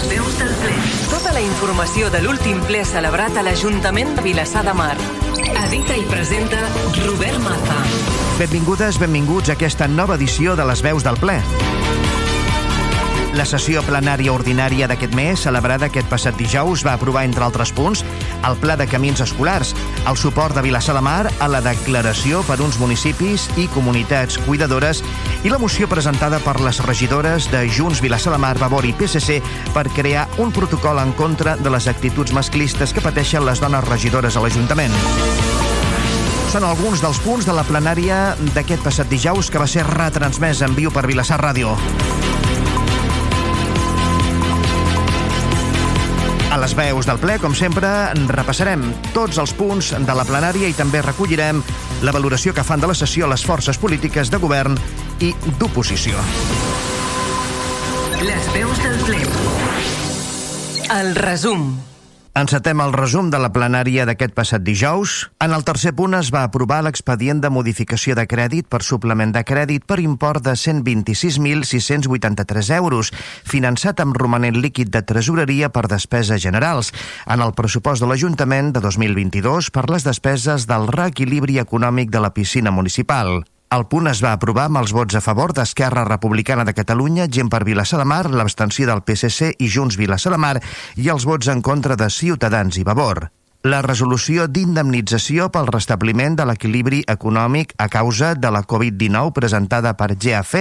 Les veus del ple. Tota la informació de l'últim ple celebrat a l'Ajuntament de Vilassar de Mar. Edita i presenta Robert Maza. Benvingudes, benvinguts a aquesta nova edició de les veus del ple. La sessió plenària ordinària d'aquest mes, celebrada aquest passat dijous, va aprovar, entre altres punts, el Pla de Camins Escolars, el suport de Vilassar de Mar a la declaració per uns municipis i comunitats cuidadores i la moció presentada per les regidores de Junts, Vilassar de Mar, Vavor i PSC per crear un protocol en contra de les actituds masclistes que pateixen les dones regidores a l'Ajuntament. Són alguns dels punts de la plenària d'aquest passat dijous que va ser retransmès en viu per Vilassar Ràdio. Les veus del ple, com sempre, repassarem tots els punts de la plenària i també recollirem la valoració que fan de la sessió les forces polítiques de govern i d'oposició. Les veus del ple. El resum. Encetem el resum de la plenària d'aquest passat dijous. En el tercer punt es va aprovar l'expedient de modificació de crèdit per suplement de crèdit per import de 126.683 euros, finançat amb romanent líquid de tresoreria per despeses generals, en el pressupost de l'Ajuntament de 2022 per les despeses del reequilibri econòmic de la piscina municipal. El punt es va aprovar amb els vots a favor d'Esquerra Republicana de Catalunya, Gent per Vilassar de Mar, l'abstenció del PSC i Junts Vilassar de Mar i els vots en contra de Ciutadans i Vavor. La resolució d'indemnització pel restabliment de l'equilibri econòmic a causa de la Covid-19 presentada per GAF,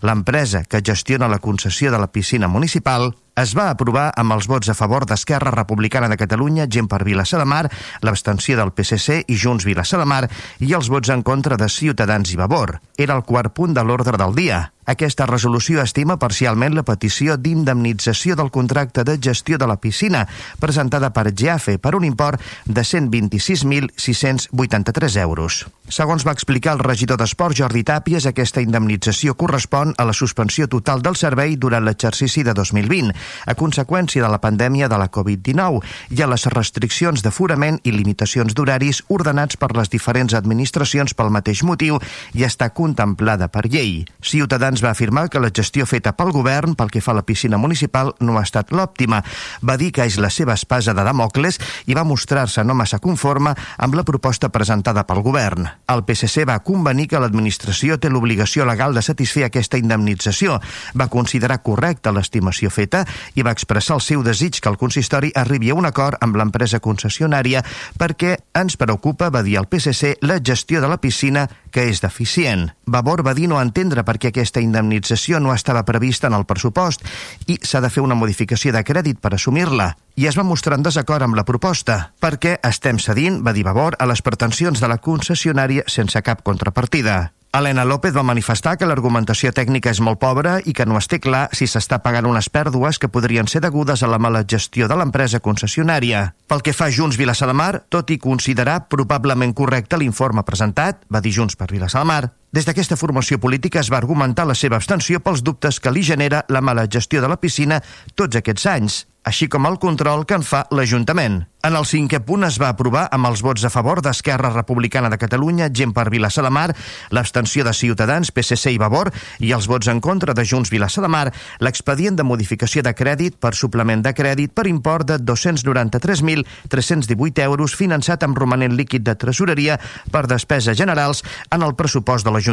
l'empresa que gestiona la concessió de la piscina municipal, es va aprovar amb els vots a favor d'Esquerra Republicana de Catalunya, Gent per Vilassar de Mar, l'abstenció del PSC i Junts Vilassar de Mar i els vots en contra de Ciutadans i Vavor. Era el quart punt de l'ordre del dia. Aquesta resolució estima parcialment la petició d'indemnització del contracte de gestió de la piscina presentada per GAFE per un import de 126.683 euros. Segons va explicar el regidor d'Esport Jordi Tàpies, aquesta indemnització correspon a la suspensió total del servei durant l'exercici de 2020, a conseqüència de la pandèmia de la Covid-19 i a les restriccions d'aforament i limitacions d'horaris ordenats per les diferents administracions pel mateix motiu i està contemplada per llei. Ciutadans va afirmar que la gestió feta pel govern pel que fa a la piscina municipal no ha estat l'òptima. Va dir que és la seva espasa de Damocles i va mostrar-se no massa conforme amb la proposta presentada pel govern. El PSC va convenir que l'administració té l'obligació legal de satisfer aquesta indemnització. Va considerar correcta l'estimació feta i va expressar el seu desig que el consistori arribi a un acord amb l'empresa concessionària perquè ens preocupa, va dir el PSC, la gestió de la piscina que és deficient. Vavor va dir no entendre per què aquesta indemnització no estava prevista en el pressupost i s'ha de fer una modificació de crèdit per assumir-la i es va mostrar en desacord amb la proposta, perquè estem cedint, va dir Vavor, a les pretensions de la concessionària sense cap contrapartida. Helena López va manifestar que l'argumentació tècnica és molt pobra i que no es té clar si s'està pagant unes pèrdues que podrien ser degudes a la mala gestió de l'empresa concessionària. Pel que fa a Junts Vilassar de Mar, tot i considerar probablement correcte l'informe presentat, va dir Junts per Vilassar de Mar, des d'aquesta formació política es va argumentar la seva abstenció pels dubtes que li genera la mala gestió de la piscina tots aquests anys, així com el control que en fa l'Ajuntament. En el cinquè punt es va aprovar amb els vots a favor d'Esquerra Republicana de Catalunya, Gent per Mar, l'abstenció de Ciutadans, PSC i Vavor i els vots en contra de Junts Vilassar de Mar, l'expedient de modificació de crèdit per suplement de crèdit per import de 293.318 euros finançat amb romanent líquid de tresoreria per despeses generals en el pressupost de l'Ajuntament.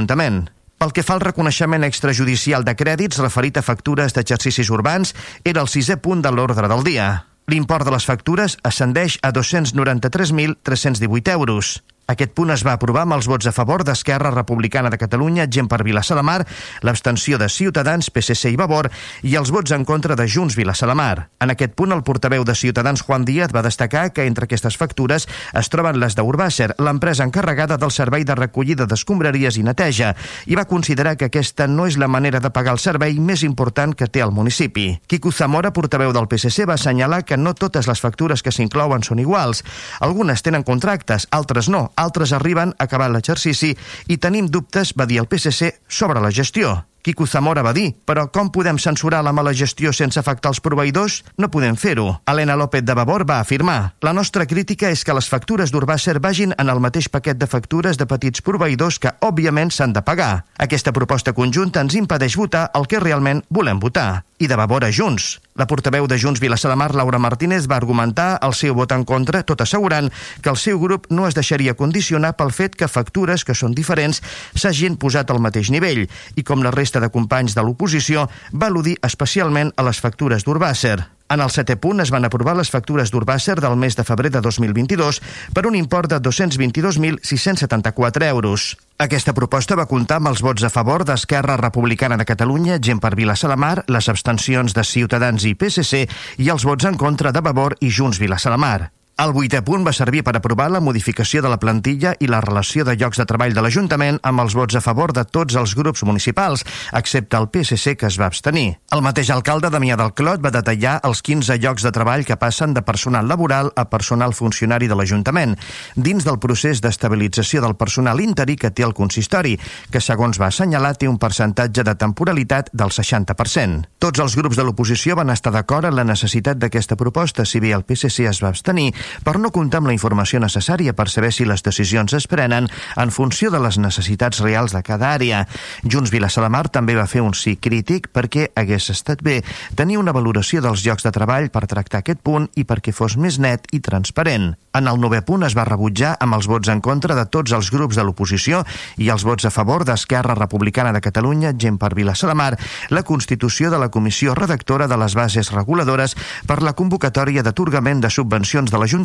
Pel que fa al reconeixement extrajudicial de crèdits referit a factures d'exercicis urbans, era el sisè punt de l'ordre del dia. L'import de les factures ascendeix a 293.318 euros. Aquest punt es va aprovar amb els vots a favor d'Esquerra Republicana de Catalunya, Gent per Vilassar de Mar, l'abstenció de Ciutadans, PSC i Vavor i els vots en contra de Junts Vilassar de Mar. En aquest punt, el portaveu de Ciutadans, Juan Díaz, va destacar que entre aquestes factures es troben les d'Urbàcer, l'empresa encarregada del servei de recollida d'escombraries i neteja, i va considerar que aquesta no és la manera de pagar el servei més important que té el municipi. Quico Zamora, portaveu del PSC, va assenyalar que no totes les factures que s'inclouen són iguals. Algunes tenen contractes, altres no, altres arriben a acabar l'exercici i tenim dubtes, va dir el PSC, sobre la gestió. Quico Zamora va dir, però com podem censurar la mala gestió sense afectar els proveïdors? No podem fer-ho. Helena López de Vavor va afirmar La nostra crítica és que les factures d'Urbàcer vagin en el mateix paquet de factures de petits proveïdors que, òbviament, s'han de pagar. Aquesta proposta conjunta ens impedeix votar el que realment volem votar. I de Vavor a Junts. La portaveu de Junts Vilassar de Mar, Laura Martínez, va argumentar el seu vot en contra, tot assegurant que el seu grup no es deixaria condicionar pel fet que factures que són diferents s'hagin posat al mateix nivell i com la resta de companys de l'oposició va al·ludir especialment a les factures d'Urbàcer. En el setè punt es van aprovar les factures d'Urbàcer del mes de febrer de 2022 per un import de 222.674 euros. Aquesta proposta va comptar amb els vots a favor d'Esquerra Republicana de Catalunya, gent per Vilassar de Mar, les abstencions de Ciutadans i PSC i els vots en contra de Vavor i Junts Vilassar de Mar. El vuitè punt va servir per aprovar la modificació de la plantilla i la relació de llocs de treball de l'Ajuntament amb els vots a favor de tots els grups municipals, excepte el PSC que es va abstenir. El mateix alcalde Damià del Clot va detallar els 15 llocs de treball que passen de personal laboral a personal funcionari de l'Ajuntament, dins del procés d'estabilització del personal interí que té el consistori, que segons va assenyalar té un percentatge de temporalitat del 60%. Tots els grups de l'oposició van estar d'acord en la necessitat d'aquesta proposta, si bé el PSC es va abstenir, per no comptar amb la informació necessària per saber si les decisions es prenen en funció de les necessitats reals de cada àrea. Junts Vilassar de Mar també va fer un sí crític perquè hagués estat bé tenir una valoració dels llocs de treball per tractar aquest punt i perquè fos més net i transparent. En el novè punt es va rebutjar amb els vots en contra de tots els grups de l'oposició i els vots a favor d'Esquerra Republicana de Catalunya, gent per Vilassar de Mar, la constitució de la Comissió Redactora de les Bases Reguladores per la convocatòria d'atorgament de subvencions de l'Ajuntament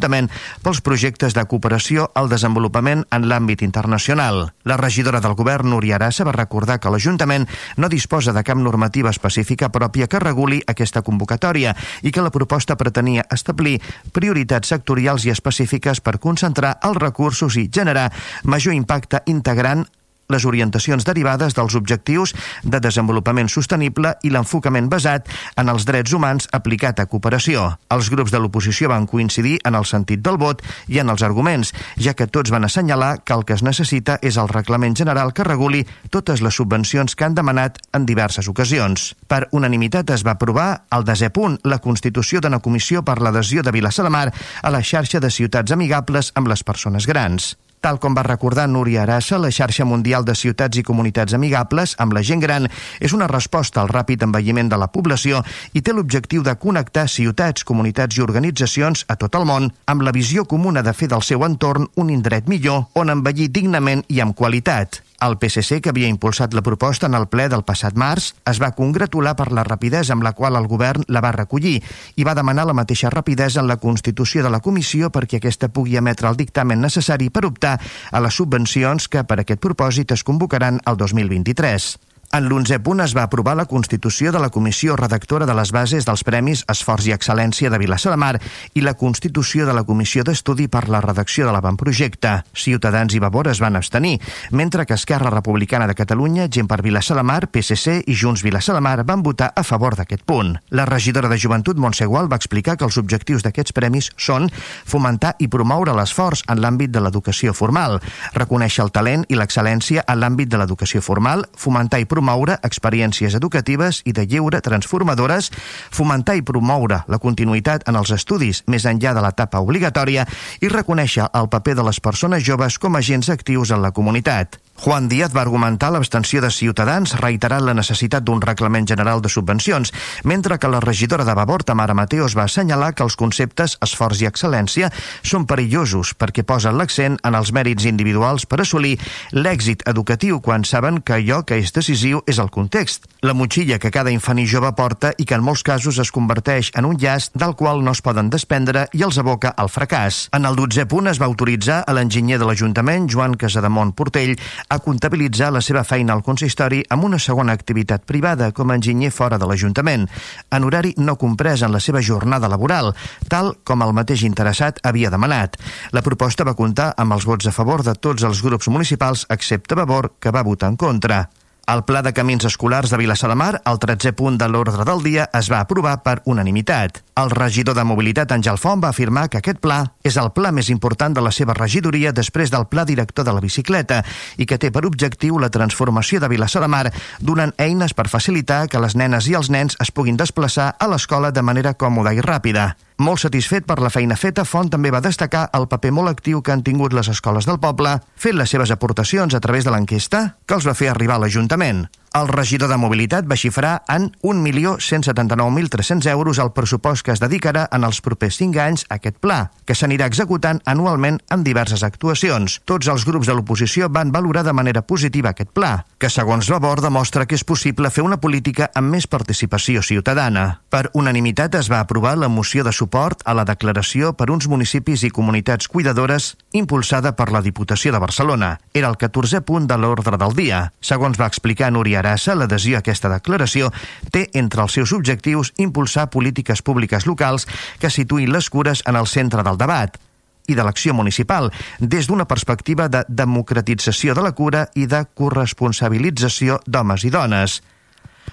pels projectes de cooperació al desenvolupament en l'àmbit internacional. La regidora del govern, Núria Arassa, va recordar que l'Ajuntament no disposa de cap normativa específica pròpia que reguli aquesta convocatòria i que la proposta pretenia establir prioritats sectorials i específiques per concentrar els recursos i generar major impacte integrant les orientacions derivades dels objectius de desenvolupament sostenible i l'enfocament basat en els drets humans aplicat a cooperació. Els grups de l'oposició van coincidir en el sentit del vot i en els arguments, ja que tots van assenyalar que el que es necessita és el reglament general que reguli totes les subvencions que han demanat en diverses ocasions. Per unanimitat es va aprovar el desè punt, la constitució d'una comissió per l'adhesió de Vilassar de Mar a la xarxa de ciutats amigables amb les persones grans. Tal com va recordar Núria Arassa, la xarxa mundial de ciutats i comunitats amigables amb la gent gran és una resposta al ràpid envelliment de la població i té l'objectiu de connectar ciutats, comunitats i organitzacions a tot el món amb la visió comuna de fer del seu entorn un indret millor on envellir dignament i amb qualitat. El PSC, que havia impulsat la proposta en el ple del passat març, es va congratular per la rapidesa amb la qual el govern la va recollir i va demanar la mateixa rapidesa en la constitució de la comissió perquè aquesta pugui emetre el dictamen necessari per optar a les subvencions que per aquest propòsit es convocaran el 2023. En l'onzè punt es va aprovar la constitució de la Comissió Redactora de les Bases dels Premis Esforç i Excel·lència de Vilassar de Mar i la constitució de la Comissió d'Estudi per la redacció de l'avantprojecte. Ciutadans i Vavor es van abstenir, mentre que Esquerra Republicana de Catalunya, Gent per Vilassar de Mar, PSC i Junts Vilassar de Mar van votar a favor d'aquest punt. La regidora de Joventut, Montse Gual, va explicar que els objectius d'aquests premis són fomentar i promoure l'esforç en l'àmbit de l'educació formal, reconèixer el talent i l'excel·lència en l'àmbit de l'educació formal, fomentar i promoure experiències educatives i de lleure transformadores, fomentar i promoure la continuïtat en els estudis més enllà de l'etapa obligatòria i reconèixer el paper de les persones joves com a agents actius en la comunitat. Juan Díaz va argumentar l'abstenció de Ciutadans reiterant la necessitat d'un reglament general de subvencions, mentre que la regidora de Vavor, Tamara Mateos, va assenyalar que els conceptes esforç i excel·lència són perillosos perquè posen l'accent en els mèrits individuals per assolir l'èxit educatiu quan saben que allò que és decisiu és el context, la motxilla que cada infant i jove porta i que en molts casos es converteix en un llast del qual no es poden desprendre i els aboca al fracàs. En el 12 punt es va autoritzar a l'enginyer de l'Ajuntament, Joan Casademont Portell, a comptabilitzar la seva feina al consistori amb una segona activitat privada com a enginyer fora de l'Ajuntament, en horari no comprès en la seva jornada laboral, tal com el mateix interessat havia demanat. La proposta va comptar amb els vots a favor de tots els grups municipals excepte Vavor, que va votar en contra. El Pla de Camins Escolars de Vilassar de Mar, el 13è punt de l'ordre del dia, es va aprovar per unanimitat. El regidor de Mobilitat, Àngel Font, va afirmar que aquest pla és el pla més important de la seva regidoria després del Pla Director de la Bicicleta i que té per objectiu la transformació de Vilassar de Mar donant eines per facilitar que les nenes i els nens es puguin desplaçar a l'escola de manera còmoda i ràpida. Molt satisfet per la feina feta, Font també va destacar el paper molt actiu que han tingut les escoles del poble, fent les seves aportacions a través de l'enquesta que els va fer arribar a l'Ajuntament. Amen. El regidor de Mobilitat va xifrar en 1.179.300 euros el pressupost que es dedicarà en els propers 5 anys a aquest pla, que s'anirà executant anualment en diverses actuacions. Tots els grups de l'oposició van valorar de manera positiva aquest pla, que segons Labor demostra que és possible fer una política amb més participació ciutadana. Per unanimitat es va aprovar la moció de suport a la declaració per uns municipis i comunitats cuidadores impulsada per la Diputació de Barcelona. Era el 14è punt de l'ordre del dia. Segons va explicar Núria Arassa, l'adhesió a aquesta declaració té entre els seus objectius impulsar polítiques públiques locals que situïn les cures en el centre del debat i de l'acció municipal, des d'una perspectiva de democratització de la cura i de corresponsabilització d'homes i dones.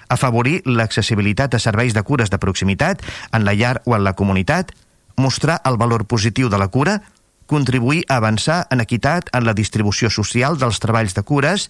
Afavorir l'accessibilitat a serveis de cures de proximitat en la llar o en la comunitat, mostrar el valor positiu de la cura, contribuir a avançar en equitat en la distribució social dels treballs de cures,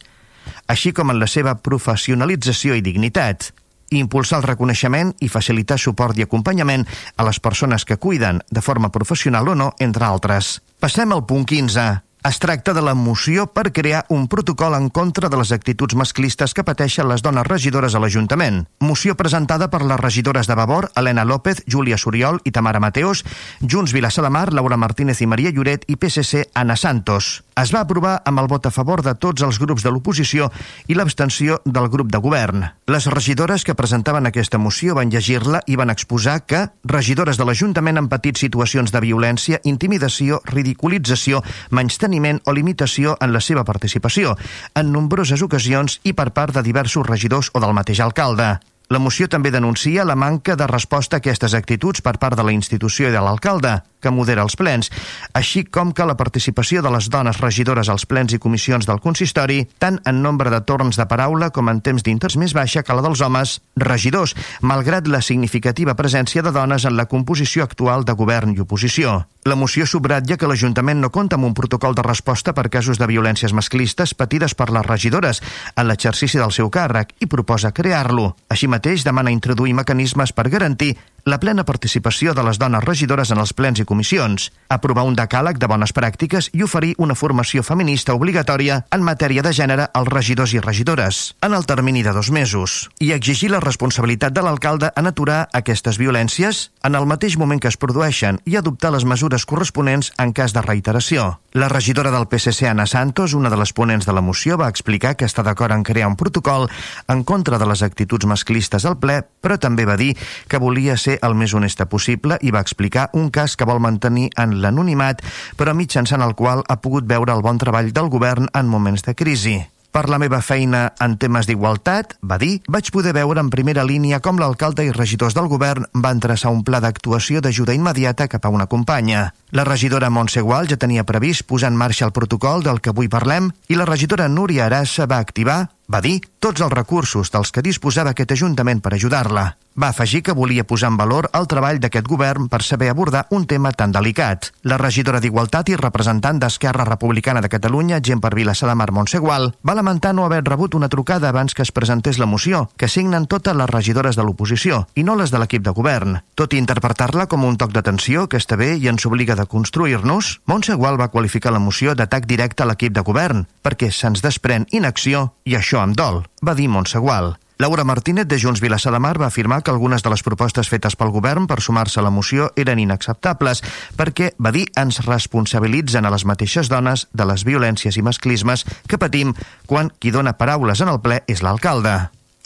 així com en la seva professionalització i dignitat, impulsar el reconeixement i facilitar suport i acompanyament a les persones que cuiden, de forma professional o no, entre altres. Passem al punt 15. Es tracta de la moció per crear un protocol en contra de les actituds masclistes que pateixen les dones regidores a l'Ajuntament. Moció presentada per les regidores de Vavor, Helena López, Júlia Suriol i Tamara Mateos, Junts Vilassar de Mar, Laura Martínez i Maria Lloret i PSC Anna Santos. Es va aprovar amb el vot a favor de tots els grups de l'oposició i l'abstenció del grup de govern. Les regidores que presentaven aquesta moció van llegir-la i van exposar que regidores de l'Ajuntament han patit situacions de violència, intimidació, ridiculització, menysteniment o limitació en la seva participació, en nombroses ocasions i per part de diversos regidors o del mateix alcalde. La moció també denuncia la manca de resposta a aquestes actituds per part de la institució i de l'alcalde, que modera els plens, així com que la participació de les dones regidores als plens i comissions del consistori, tant en nombre de torns de paraula com en temps d'interès més baixa que la dels homes regidors, malgrat la significativa presència de dones en la composició actual de govern i oposició. La moció subratlla que l'Ajuntament no compta amb un protocol de resposta per casos de violències masclistes patides per les regidores en l'exercici del seu càrrec i proposa crear-lo. Així mateix demana introduir mecanismes per garantir la plena participació de les dones regidores en els plens i comissions, aprovar un decàleg de bones pràctiques i oferir una formació feminista obligatòria en matèria de gènere als regidors i regidores, en el termini de dos mesos, i exigir la responsabilitat de l'alcalde en aturar aquestes violències en el mateix moment que es produeixen i adoptar les mesures corresponents en cas de reiteració. La regidora del PSC, Anna Santos, una de les ponents de la moció, va explicar que està d'acord en crear un protocol en contra de les actituds masclistes al ple, però també va dir que volia ser el més honesta possible i va explicar un cas que vol mantenir en l'anonimat, però mitjançant el qual ha pogut veure el bon treball del govern en moments de crisi. Per la meva feina en temes d'igualtat, va dir, vaig poder veure en primera línia com l'alcalde i regidors del govern van traçar un pla d'actuació d'ajuda immediata cap a una companya. La regidora Montse Gual ja tenia previst posar en marxa el protocol del que avui parlem i la regidora Núria Arassa va activar, va dir, tots els recursos dels que disposava aquest Ajuntament per ajudar-la. Va afegir que volia posar en valor el treball d'aquest govern per saber abordar un tema tan delicat. La regidora d'Igualtat i representant d'Esquerra Republicana de Catalunya, gent per Vilassar de Mar Montsegual, va lamentar no haver rebut una trucada abans que es presentés la moció, que signen totes les regidores de l'oposició, i no les de l'equip de govern. Tot i interpretar-la com un toc d'atenció que està bé i ens obliga de construir-nos, Montsegual va qualificar la moció d'atac directe a l'equip de govern, perquè se'ns desprèn inacció i això em dol, va dir Montsegual. Laura Martínez de Junts Vilassar de Mar va afirmar que algunes de les propostes fetes pel govern per sumar-se a la moció eren inacceptables perquè, va dir, ens responsabilitzen a les mateixes dones de les violències i masclismes que patim quan qui dona paraules en el ple és l'alcalde.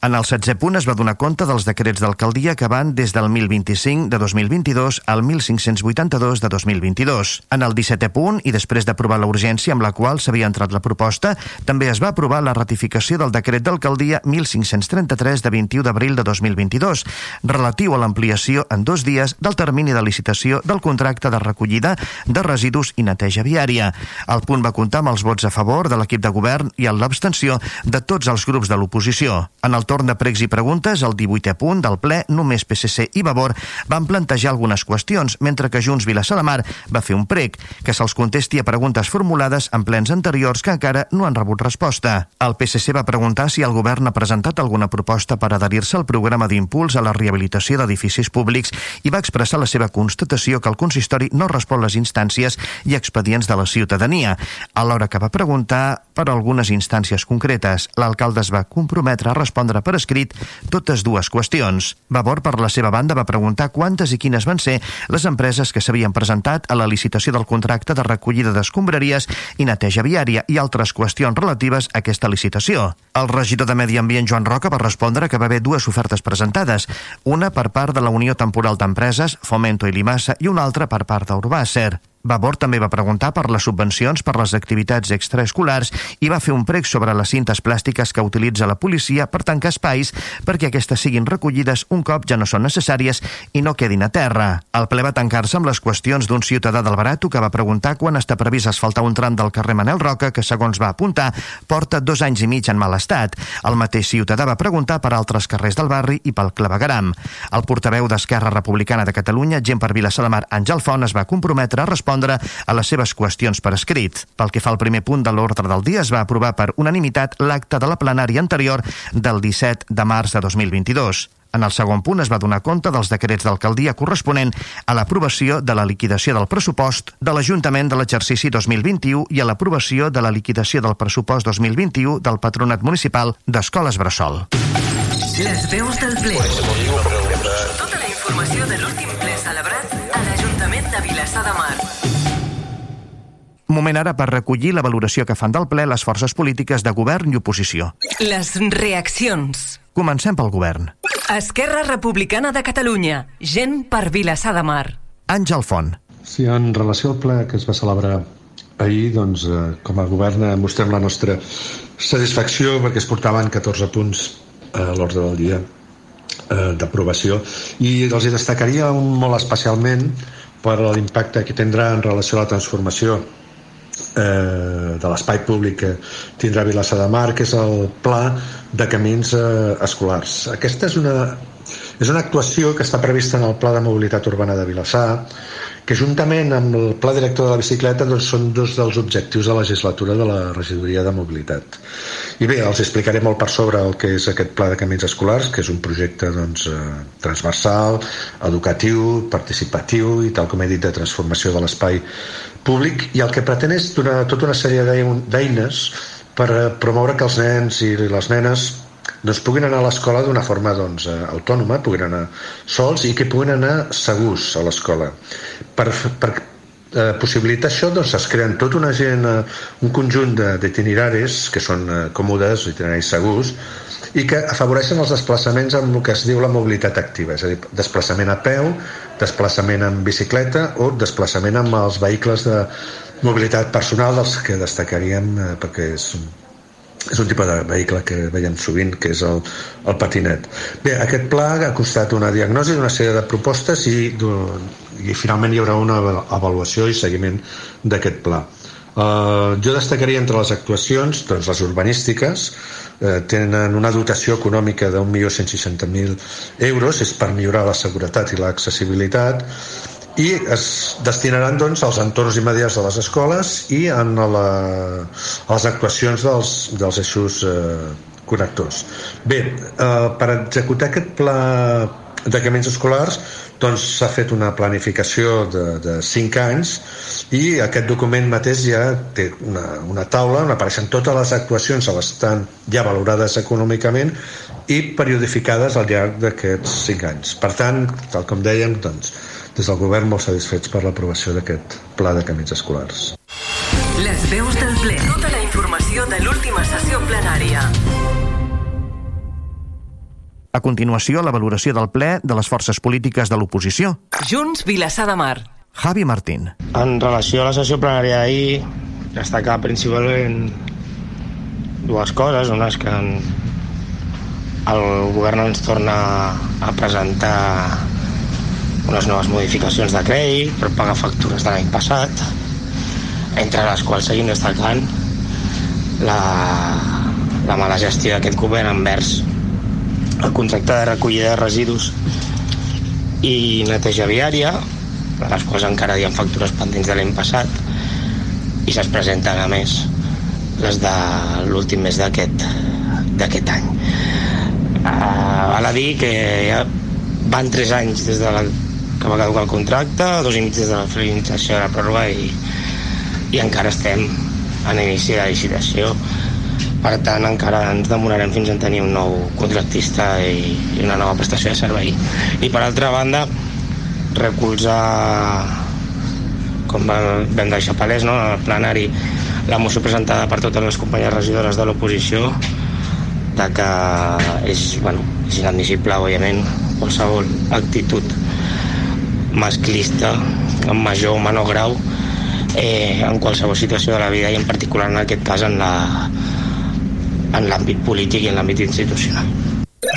En el 16 punt es va donar compte dels decrets d'alcaldia que van des del 1025 de 2022 al 1582 de 2022. En el 17è punt, i després d'aprovar la urgència amb la qual s'havia entrat la proposta, també es va aprovar la ratificació del decret d'alcaldia 1533 de 21 d'abril de 2022, relatiu a l'ampliació en dos dies del termini de licitació del contracte de recollida de residus i neteja viària. El punt va comptar amb els vots a favor de l'equip de govern i amb l'abstenció de tots els grups de l'oposició. En el torn de pregs i preguntes, el 18è punt del ple, només PSC i Vavor van plantejar algunes qüestions, mentre que Junts Vilassar de Mar va fer un prec, que se'ls contesti a preguntes formulades en plens anteriors que encara no han rebut resposta. El PSC va preguntar si el govern ha presentat alguna proposta per adherir-se al programa d'impuls a la rehabilitació d'edificis públics i va expressar la seva constatació que el consistori no respon les instàncies i expedients de la ciutadania. Alhora que va preguntar per algunes instàncies concretes, l'alcalde es va comprometre a respondre respondre per escrit totes dues qüestions. Vavor, per la seva banda, va preguntar quantes i quines van ser les empreses que s'havien presentat a la licitació del contracte de recollida d'escombraries i neteja viària i altres qüestions relatives a aquesta licitació. El regidor de Medi Ambient, Joan Roca, va respondre que va haver dues ofertes presentades, una per part de la Unió Temporal d'Empreses, Fomento i Limassa, i una altra per part d'Urbàcer. Vavor també va preguntar per les subvencions per les activitats extraescolars i va fer un prec sobre les cintes plàstiques que utilitza la policia per tancar espais perquè aquestes siguin recollides un cop ja no són necessàries i no quedin a terra. El ple va tancar-se amb les qüestions d'un ciutadà del Barato que va preguntar quan està previst asfaltar un tram del carrer Manel Roca que, segons va apuntar, porta dos anys i mig en mal estat. El mateix ciutadà va preguntar per altres carrers del barri i pel clavegaram. El portaveu d'Esquerra Republicana de Catalunya, gent per Vilassar de Àngel Font, es va comprometre a respondre respondre a les seves qüestions per escrit. Pel que fa al primer punt de l'ordre del dia, es va aprovar per unanimitat l'acte de la plenària anterior del 17 de març de 2022. En el segon punt es va donar compte dels decrets d'alcaldia corresponent a l'aprovació de la liquidació del pressupost de l'Ajuntament de l'exercici 2021 i a l'aprovació de la liquidació del pressupost 2021 del Patronat Municipal d'Escoles Bressol. Les veus del ple. Tota la informació de l'últim Moment ara per recollir la valoració que fan del ple les forces polítiques de govern i oposició. Les reaccions. Comencem pel govern. Esquerra Republicana de Catalunya. Gent per Vilassar de Mar. Àngel Font. Sí, en relació al ple que es va celebrar ahir, doncs, eh, com a govern eh, mostrem la nostra satisfacció perquè es portaven 14 punts a l'ordre del dia eh, d'aprovació i els hi destacaria un molt especialment per l'impacte que tindrà en relació a la transformació eh, de l'espai públic que tindrà Vilassar de Mar, que és el pla de camins eh, escolars. Aquesta és una, és una actuació que està prevista en el Pla de Mobilitat Urbana de Vilassar, que juntament amb el Pla Director de la Bicicleta doncs, són dos dels objectius de la legislatura de la Regidoria de Mobilitat. I bé, els explicaré molt per sobre el que és aquest Pla de Camins Escolars, que és un projecte doncs, eh, transversal, educatiu, participatiu i, tal com he dit, de transformació de l'espai públic i el que pretén és donar tota una sèrie d'eines per promoure que els nens i les nenes doncs, puguin anar a l'escola d'una forma doncs, eh, autònoma, puguin anar sols i que puguin anar segurs a l'escola. Per, per eh, possibilitar això doncs, es creen tota una gent, eh, un conjunt d'itineraris que són eh, còmodes, itineraris segurs, i que afavoreixen els desplaçaments amb el que es diu la mobilitat activa, és a dir, desplaçament a peu, desplaçament en bicicleta o desplaçament amb els vehicles de mobilitat personal dels que destacaríem eh, perquè és és un tipus de vehicle que veiem sovint, que és el, el patinet. Bé, aquest pla ha costat una diagnosi d'una sèrie de propostes i, i finalment hi haurà una avaluació i seguiment d'aquest pla. Uh, jo destacaria entre les actuacions doncs, les urbanístiques, eh, tenen una dotació econòmica d'un milió euros, és per millorar la seguretat i l'accessibilitat, i es destinaran doncs, als entorns immediats de les escoles i en la, a les actuacions dels, dels eixos eh, connectors. Bé, eh, per executar aquest pla de camins escolars doncs s'ha fet una planificació de, de 5 anys i aquest document mateix ja té una, una taula on apareixen totes les actuacions on estan ja valorades econòmicament i periodificades al llarg d'aquests 5 anys. Per tant, tal com dèiem, doncs, des del govern molt satisfets per l'aprovació d'aquest pla de camins escolars. Les veus del ple. Tota la informació de l'última sessió plenària. A continuació, la valoració del ple de les forces polítiques de l'oposició. Junts, Vilassar de Mar. Javi Martín. En relació a la sessió plenària d'ahir, destacar principalment dues coses. Una és que en, el govern ens torna a presentar unes noves modificacions de crèdit per pagar factures de l'any passat, entre les quals seguim destacant la, la mala gestió d'aquest govern envers el contracte de recollida de residus i neteja viària, de les quals encara hi ha factures pendents de l'any passat, i se'ls presenten a més les de l'últim mes d'aquest any. Uh, val a dir que ja van tres anys des de la, que va caducar el contracte, dos i mig des de la finalització de la pròrroga i, i encara estem en inici de licitació. Per tant encara ens demorarem fins a tenir un nou contractista i, i una nova prestació de servei. I per altra banda recolzar com vam deixar palès no, el plenari la moció presentada per totes les companyes regidores de l'oposició de que és, bueno, és inadmissible òbviament qualsevol actitud masclista en major o menor grau eh, en qualsevol situació de la vida i en particular en aquest cas en la, en l'àmbit polític i en l'àmbit institucional.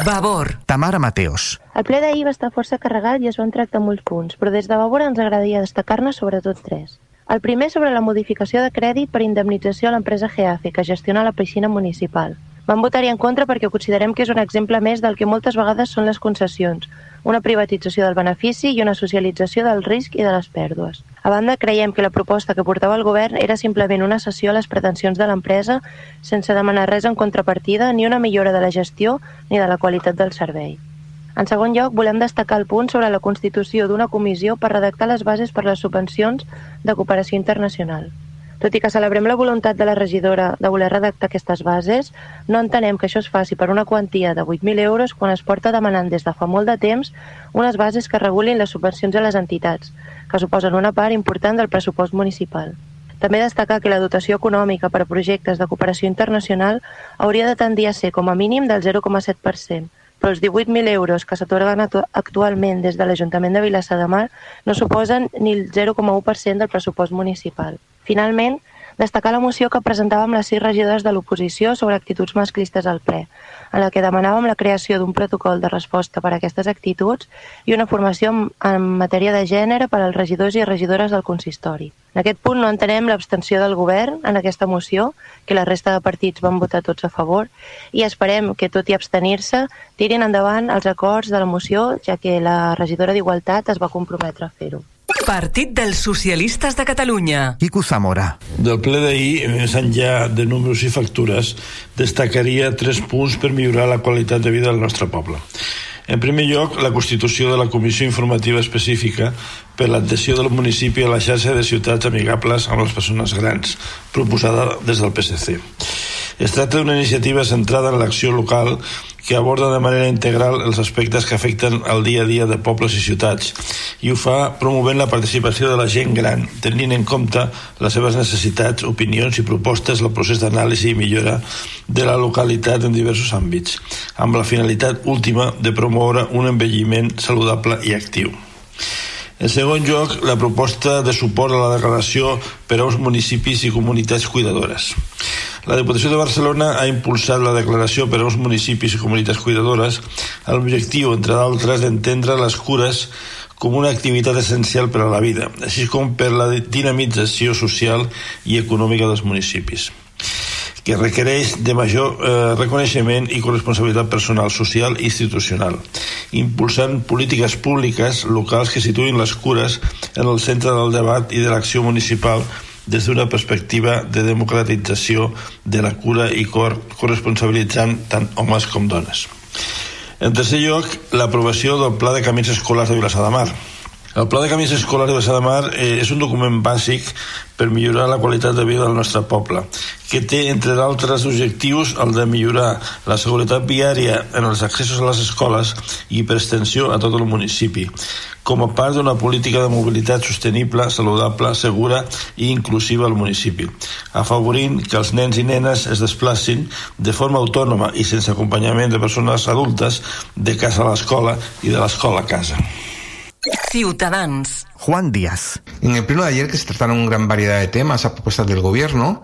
Vavor. Tamara Mateos. El ple d'ahir va estar força carregat i es van tractar molts punts, però des de Vavor ens agradaria destacar-ne sobretot tres. El primer sobre la modificació de crèdit per indemnització a l'empresa GEAFE, que gestiona la piscina municipal. Vam votar-hi en contra perquè considerem que és un exemple més del que moltes vegades són les concessions, una privatització del benefici i una socialització del risc i de les pèrdues. A banda, creiem que la proposta que portava el govern era simplement una cessió a les pretensions de l'empresa sense demanar res en contrapartida ni una millora de la gestió ni de la qualitat del servei. En segon lloc, volem destacar el punt sobre la constitució d'una comissió per redactar les bases per les subvencions de cooperació internacional. Tot i que celebrem la voluntat de la regidora de voler redactar aquestes bases, no entenem que això es faci per una quantia de 8.000 euros quan es porta demanant des de fa molt de temps unes bases que regulin les subvencions a les entitats, que suposen una part important del pressupost municipal. També destacar que la dotació econòmica per a projectes de cooperació internacional hauria de tendir a ser com a mínim del 0,7%, però els 18.000 euros que s'atorguen actualment des de l'Ajuntament de Vilassar de Mar no suposen ni el 0,1% del pressupost municipal. Finalment, destacar la moció que presentàvem les sis regidores de l'oposició sobre actituds masclistes al ple, en la que demanàvem la creació d'un protocol de resposta per a aquestes actituds i una formació en matèria de gènere per als regidors i regidores del consistori. En aquest punt no entenem l'abstenció del govern en aquesta moció, que la resta de partits van votar tots a favor, i esperem que, tot i abstenir-se, tirin endavant els acords de la moció, ja que la regidora d'Igualtat es va comprometre a fer-ho. Partit dels Socialistes de Catalunya. Quico Zamora. Del ple d'ahir, més enllà de números i factures, destacaria tres punts per millorar la qualitat de vida del nostre poble. En primer lloc, la constitució de la Comissió Informativa Específica per l'adhesió del municipi a la xarxa de ciutats amigables amb les persones grans, proposada des del PSC. Es tracta d'una iniciativa centrada en l'acció local que aborda de manera integral els aspectes que afecten el dia a dia de pobles i ciutats i ho fa promovent la participació de la gent gran, tenint en compte les seves necessitats, opinions i propostes al procés d'anàlisi i millora de la localitat en diversos àmbits, amb la finalitat última de promoure un envelliment saludable i actiu. En segon lloc, la proposta de suport a la declaració per a uns municipis i comunitats cuidadores. La Diputació de Barcelona ha impulsat la declaració per als municipis i comunitats cuidadores amb l'objectiu, entre d'altres, d'entendre les cures com una activitat essencial per a la vida, així com per la dinamització social i econòmica dels municipis que requereix de major eh, reconeixement i corresponsabilitat personal, social i institucional, impulsant polítiques públiques locals que situïn les cures en el centre del debat i de l'acció municipal des d'una perspectiva de democratització de la cura i cor corresponsabilitzant tant homes com dones. En tercer lloc, l'aprovació del Pla de Camins Escolars de Vilassar de Mar, El Pla de Camins Escolars de de Mar eh, és un document bàsic per millorar la qualitat de vida del nostre poble, que té, entre d'altres objectius, el de millorar la seguretat viària en els accessos a les escoles i per extensió a tot el municipi, com a part d'una política de mobilitat sostenible, saludable, segura i inclusiva al municipi, afavorint que els nens i nenes es desplacin de forma autònoma i sense acompanyament de persones adultes de casa a l'escola i de l'escola a casa. Ciutadans. Juan Díaz. En el pleno de ayer, que se trataron una gran variedad de temas a propuestas del gobierno,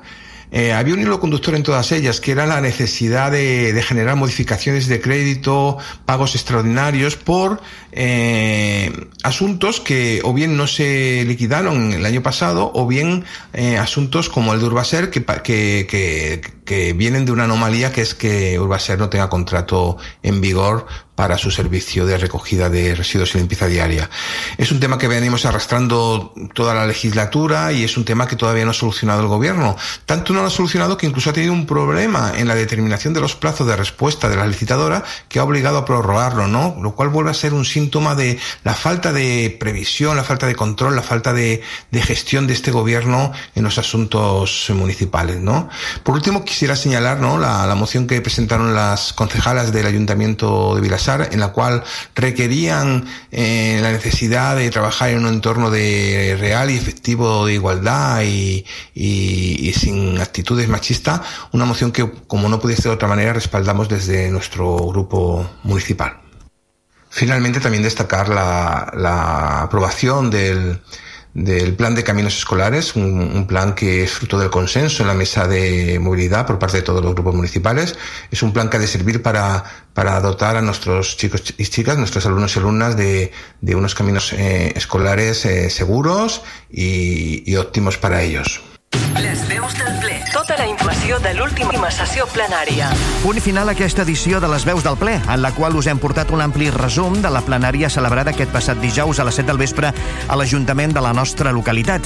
eh, había un hilo conductor en todas ellas, que era la necesidad de, de generar modificaciones de crédito, pagos extraordinarios por eh, asuntos que o bien no se liquidaron el año pasado o bien eh, asuntos como el de Urbaser que, que, que, que vienen de una anomalía que es que Urbaser no tenga contrato en vigor para su servicio de recogida de residuos y limpieza diaria. Es un tema que venimos arrastrando toda la legislatura y es un tema que todavía no ha solucionado el gobierno. Tanto no lo ha solucionado que incluso ha tenido un problema en la determinación de los plazos de respuesta de la licitadora que ha obligado a prorrogarlo, ¿no? Lo cual vuelve a ser un síntoma de la falta de previsión, la falta de control, la falta de, gestión de este gobierno en los asuntos municipales, ¿no? Por último, quisiera señalar, ¿no? La, la moción que presentaron las concejalas del Ayuntamiento de Vilas en la cual requerían eh, la necesidad de trabajar en un entorno de real y efectivo de igualdad y, sin actitudes machistas, una moción que, como no puede ser de otra manera, respaldamos desde nuestro grupo municipal. Finalmente, también destacar la aprobación del, del plan de caminos escolares, un, plan que es fruto del consenso en la mesa de movilidad por parte de todos los grupos municipales. Es un plan que ha de servir para, para dotar a nuestros chicos y chicas, nuestros alumnos y alumnas de, de unos caminos eh, escolares eh, seguros y, y óptimos para ellos. Les veus del ple. Tota la informació de l'última sessió plenària. Punt final a aquesta edició de les veus del ple, en la qual us hem portat un ampli resum de la plenària celebrada aquest passat dijous a les 7 del vespre a l'Ajuntament de la nostra localitat.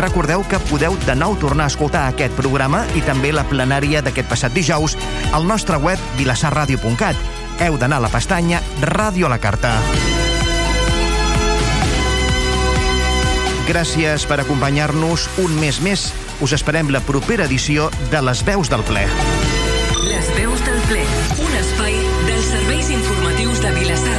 Recordeu que podeu de nou tornar a escoltar aquest programa i també la plenària d'aquest passat dijous al nostre web vilassarradio.cat. Heu d'anar a la pestanya Ràdio a la Carta. Gràcies per acompanyar-nos un mes més. Us esperem la propera edició de Les Veus del Ple. Les Veus del Ple, un espai dels serveis informatius de Vilassar